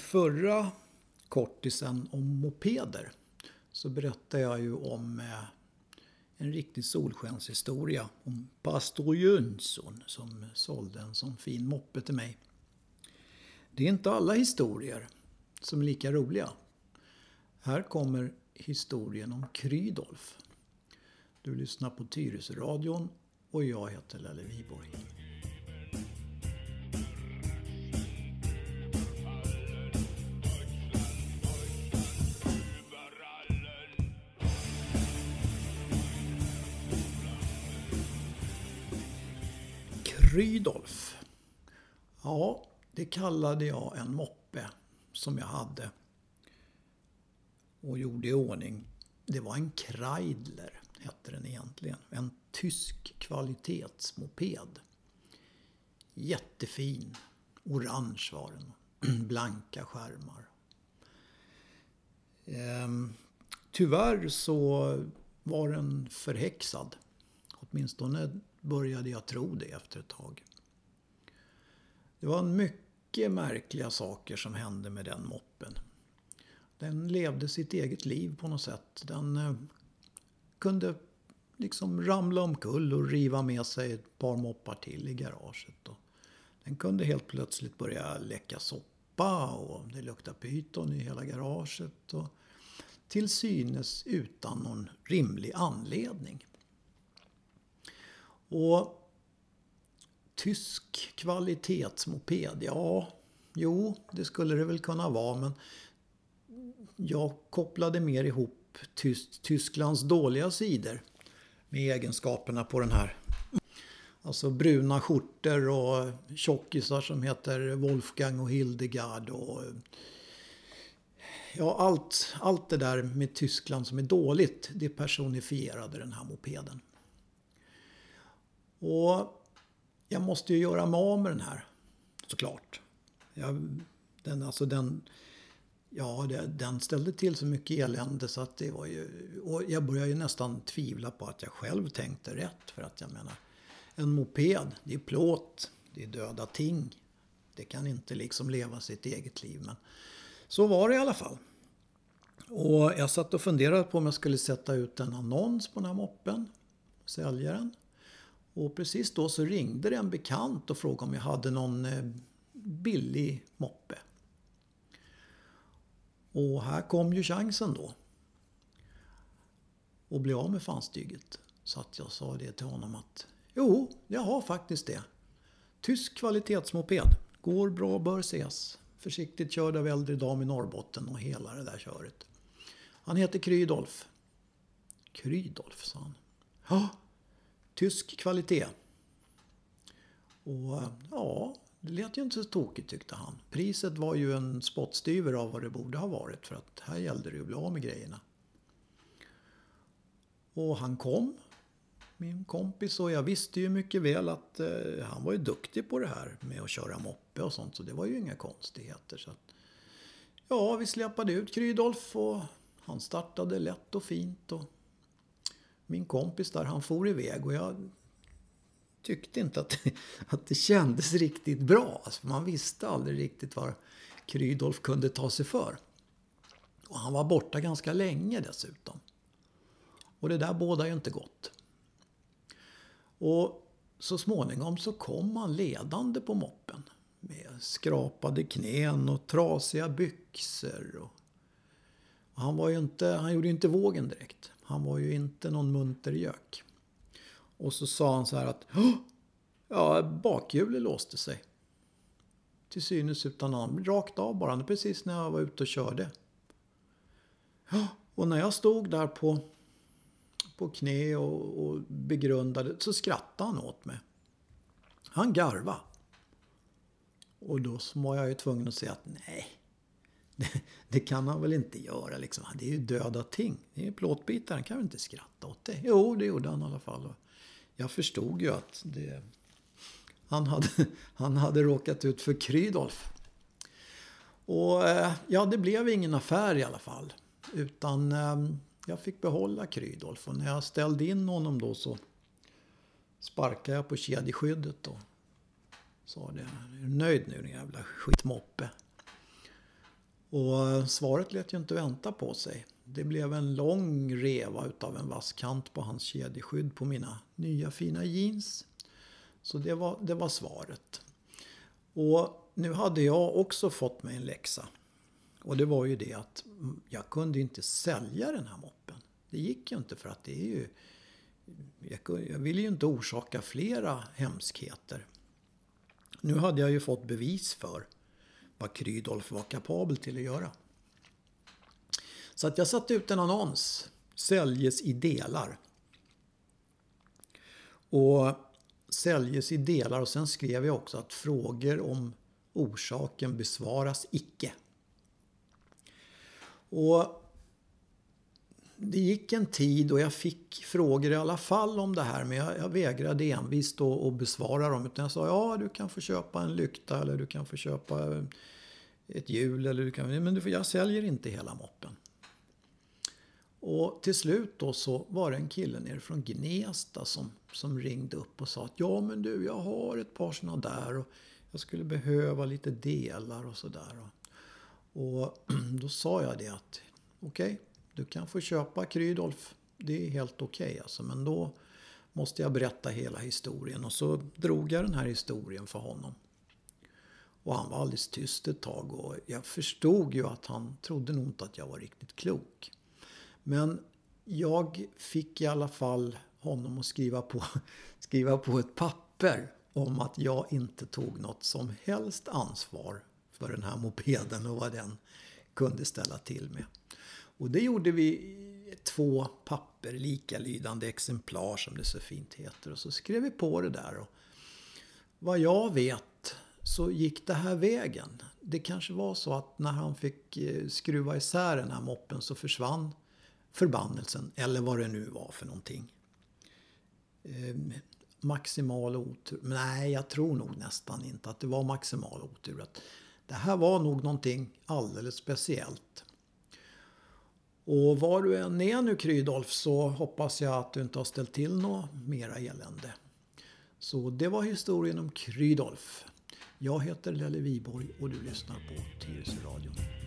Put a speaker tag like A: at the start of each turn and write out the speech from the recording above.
A: förra kortisen om mopeder så berättade jag ju om eh, en riktig solskenshistoria om pastor Jönsson som sålde en sån fin moppe till mig. Det är inte alla historier som är lika roliga. Här kommer historien om Krydolf. Du lyssnar på Tyresöradion och jag heter Lelle Viborg. Rydolf. Ja, det kallade jag en moppe som jag hade och gjorde i ordning. Det var en Kreidler, hette den egentligen. En tysk kvalitetsmoped. Jättefin. Orange var den. Blanka skärmar. Ehm, tyvärr så var den förhäxad. Åtminstone började jag tro det efter ett tag. Det var mycket märkliga saker som hände med den moppen. Den levde sitt eget liv på något sätt. Den eh, kunde liksom ramla omkull och riva med sig ett par moppar till i garaget. Och den kunde helt plötsligt börja läcka soppa och det luktade pyton i hela garaget. Och till synes utan någon rimlig anledning. Och tysk kvalitetsmoped, ja, jo, det skulle det väl kunna vara, men jag kopplade mer ihop tyst, Tysklands dåliga sidor med egenskaperna på den här. Alltså bruna skjortor och tjockisar som heter Wolfgang och Hildegard och Ja, allt, allt det där med Tyskland som är dåligt, det personifierade den här mopeden. Och jag måste ju göra mig av med den här. Såklart. Jag, den, alltså den, ja, den ställde till så mycket elände så att det var ju... Och jag började ju nästan tvivla på att jag själv tänkte rätt. För att jag menar, en moped, det är plåt, det är döda ting. Det kan inte liksom leva sitt eget liv. Men så var det i alla fall. Och jag satt och funderade på om jag skulle sätta ut en annons på den här moppen. Sälja den. Och precis då så ringde det en bekant och frågade om jag hade någon eh, billig moppe. Och här kom ju chansen då. Och bli av med fanstyget. Så att jag sa det till honom att jo, jag har faktiskt det. Tysk kvalitetsmoped. Går bra, bör ses. Försiktigt körd av äldre dam i Norrbotten och hela det där köret. Han heter Krydolf. Krydolf, sa han. Ja, Tysk kvalitet. Och ja, det lät ju inte så tokigt tyckte han. Priset var ju en spottstyver av vad det borde ha varit för att här gällde det ju att bli av med grejerna. Och han kom, min kompis, och jag visste ju mycket väl att eh, han var ju duktig på det här med att köra moppe och sånt så det var ju inga konstigheter. Så att, ja, vi släpade ut Krydolf och han startade lätt och fint och min kompis där, han for iväg och jag tyckte inte att, att det kändes riktigt bra. Alltså, man visste aldrig riktigt vad Krydolf kunde ta sig för. Och han var borta ganska länge dessutom. Och det där bådar ju inte gott. Och så småningom så kom han ledande på moppen. Med skrapade knän och trasiga byxor. Och, och han, var ju inte, han gjorde ju inte vågen direkt. Han var ju inte någon munter gök. Och så sa han så här att ja, bakhjulet låste sig. Till synes utan namn. Rakt av bara. Precis när jag var ute och körde. Och när jag stod där på, på knä och, och begrundade så skrattade han åt mig. Han garva. Och då var jag ju tvungen att säga att nej, det, kan han väl inte göra liksom. Det är ju döda ting. Det är plåtbitar. Han kan väl inte skratta åt det? Jo, det gjorde han i alla fall. Jag förstod ju att det, han, hade, han hade råkat ut för Krydolf. Och eh, ja, det blev ingen affär i alla fall. Utan ehm, jag fick behålla Krydolf. Och när jag ställde in honom då så sparkade jag på kedjeskyddet och sa det. Är du nöjd nu din jävla skitmoppe? Och svaret lät ju inte vänta på sig. Det blev en lång reva utav en vass kant på hans kedjeskydd på mina nya fina jeans. Så det var, det var svaret. Och nu hade jag också fått mig en läxa. Och det var ju det att jag kunde inte sälja den här moppen. Det gick ju inte för att det är ju... Jag ville ju inte orsaka flera hemskheter. Nu hade jag ju fått bevis för vad Krydolf var kapabel till att göra. Så att jag satte ut en annons. Säljes i delar. Och säljes i delar och sen skrev jag också att frågor om orsaken besvaras icke. Och det gick en tid och jag fick frågor i alla fall om det här men jag, jag vägrade envist att besvara dem. Utan jag sa ja du kan få köpa en lykta eller du kan få köpa ett hjul eller du kan, men jag säljer inte hela moppen. Och till slut då så var det en kille nere från Gnesta som, som ringde upp och sa att ja men du jag har ett par sådana där och jag skulle behöva lite delar och sådär. Och då sa jag det att okej, okay, du kan få köpa Krydolf. Det är helt okej okay alltså. Men då måste jag berätta hela historien. Och så drog jag den här historien för honom. Och han var alldeles tyst ett tag och jag förstod ju att han trodde nog inte att jag var riktigt klok. Men jag fick i alla fall honom att skriva på, skriva på ett papper om att jag inte tog något som helst ansvar för den här mopeden och vad den kunde ställa till med. Och det gjorde vi i två papper, likalydande exemplar som det så fint heter. Och så skrev vi på det där. Och vad jag vet så gick det här vägen. Det kanske var så att när han fick eh, skruva isär den här moppen så försvann förbannelsen. Eller vad det nu var för någonting. Ehm, maximal otur. Nej, jag tror nog nästan inte att det var maximal otur. Att det här var nog någonting alldeles speciellt. Och var du än är nu Krydolf så hoppas jag att du inte har ställt till något mera elände. Så det var historien om Krydolf. Jag heter Lelle Viborg och du lyssnar på Tyresö radion.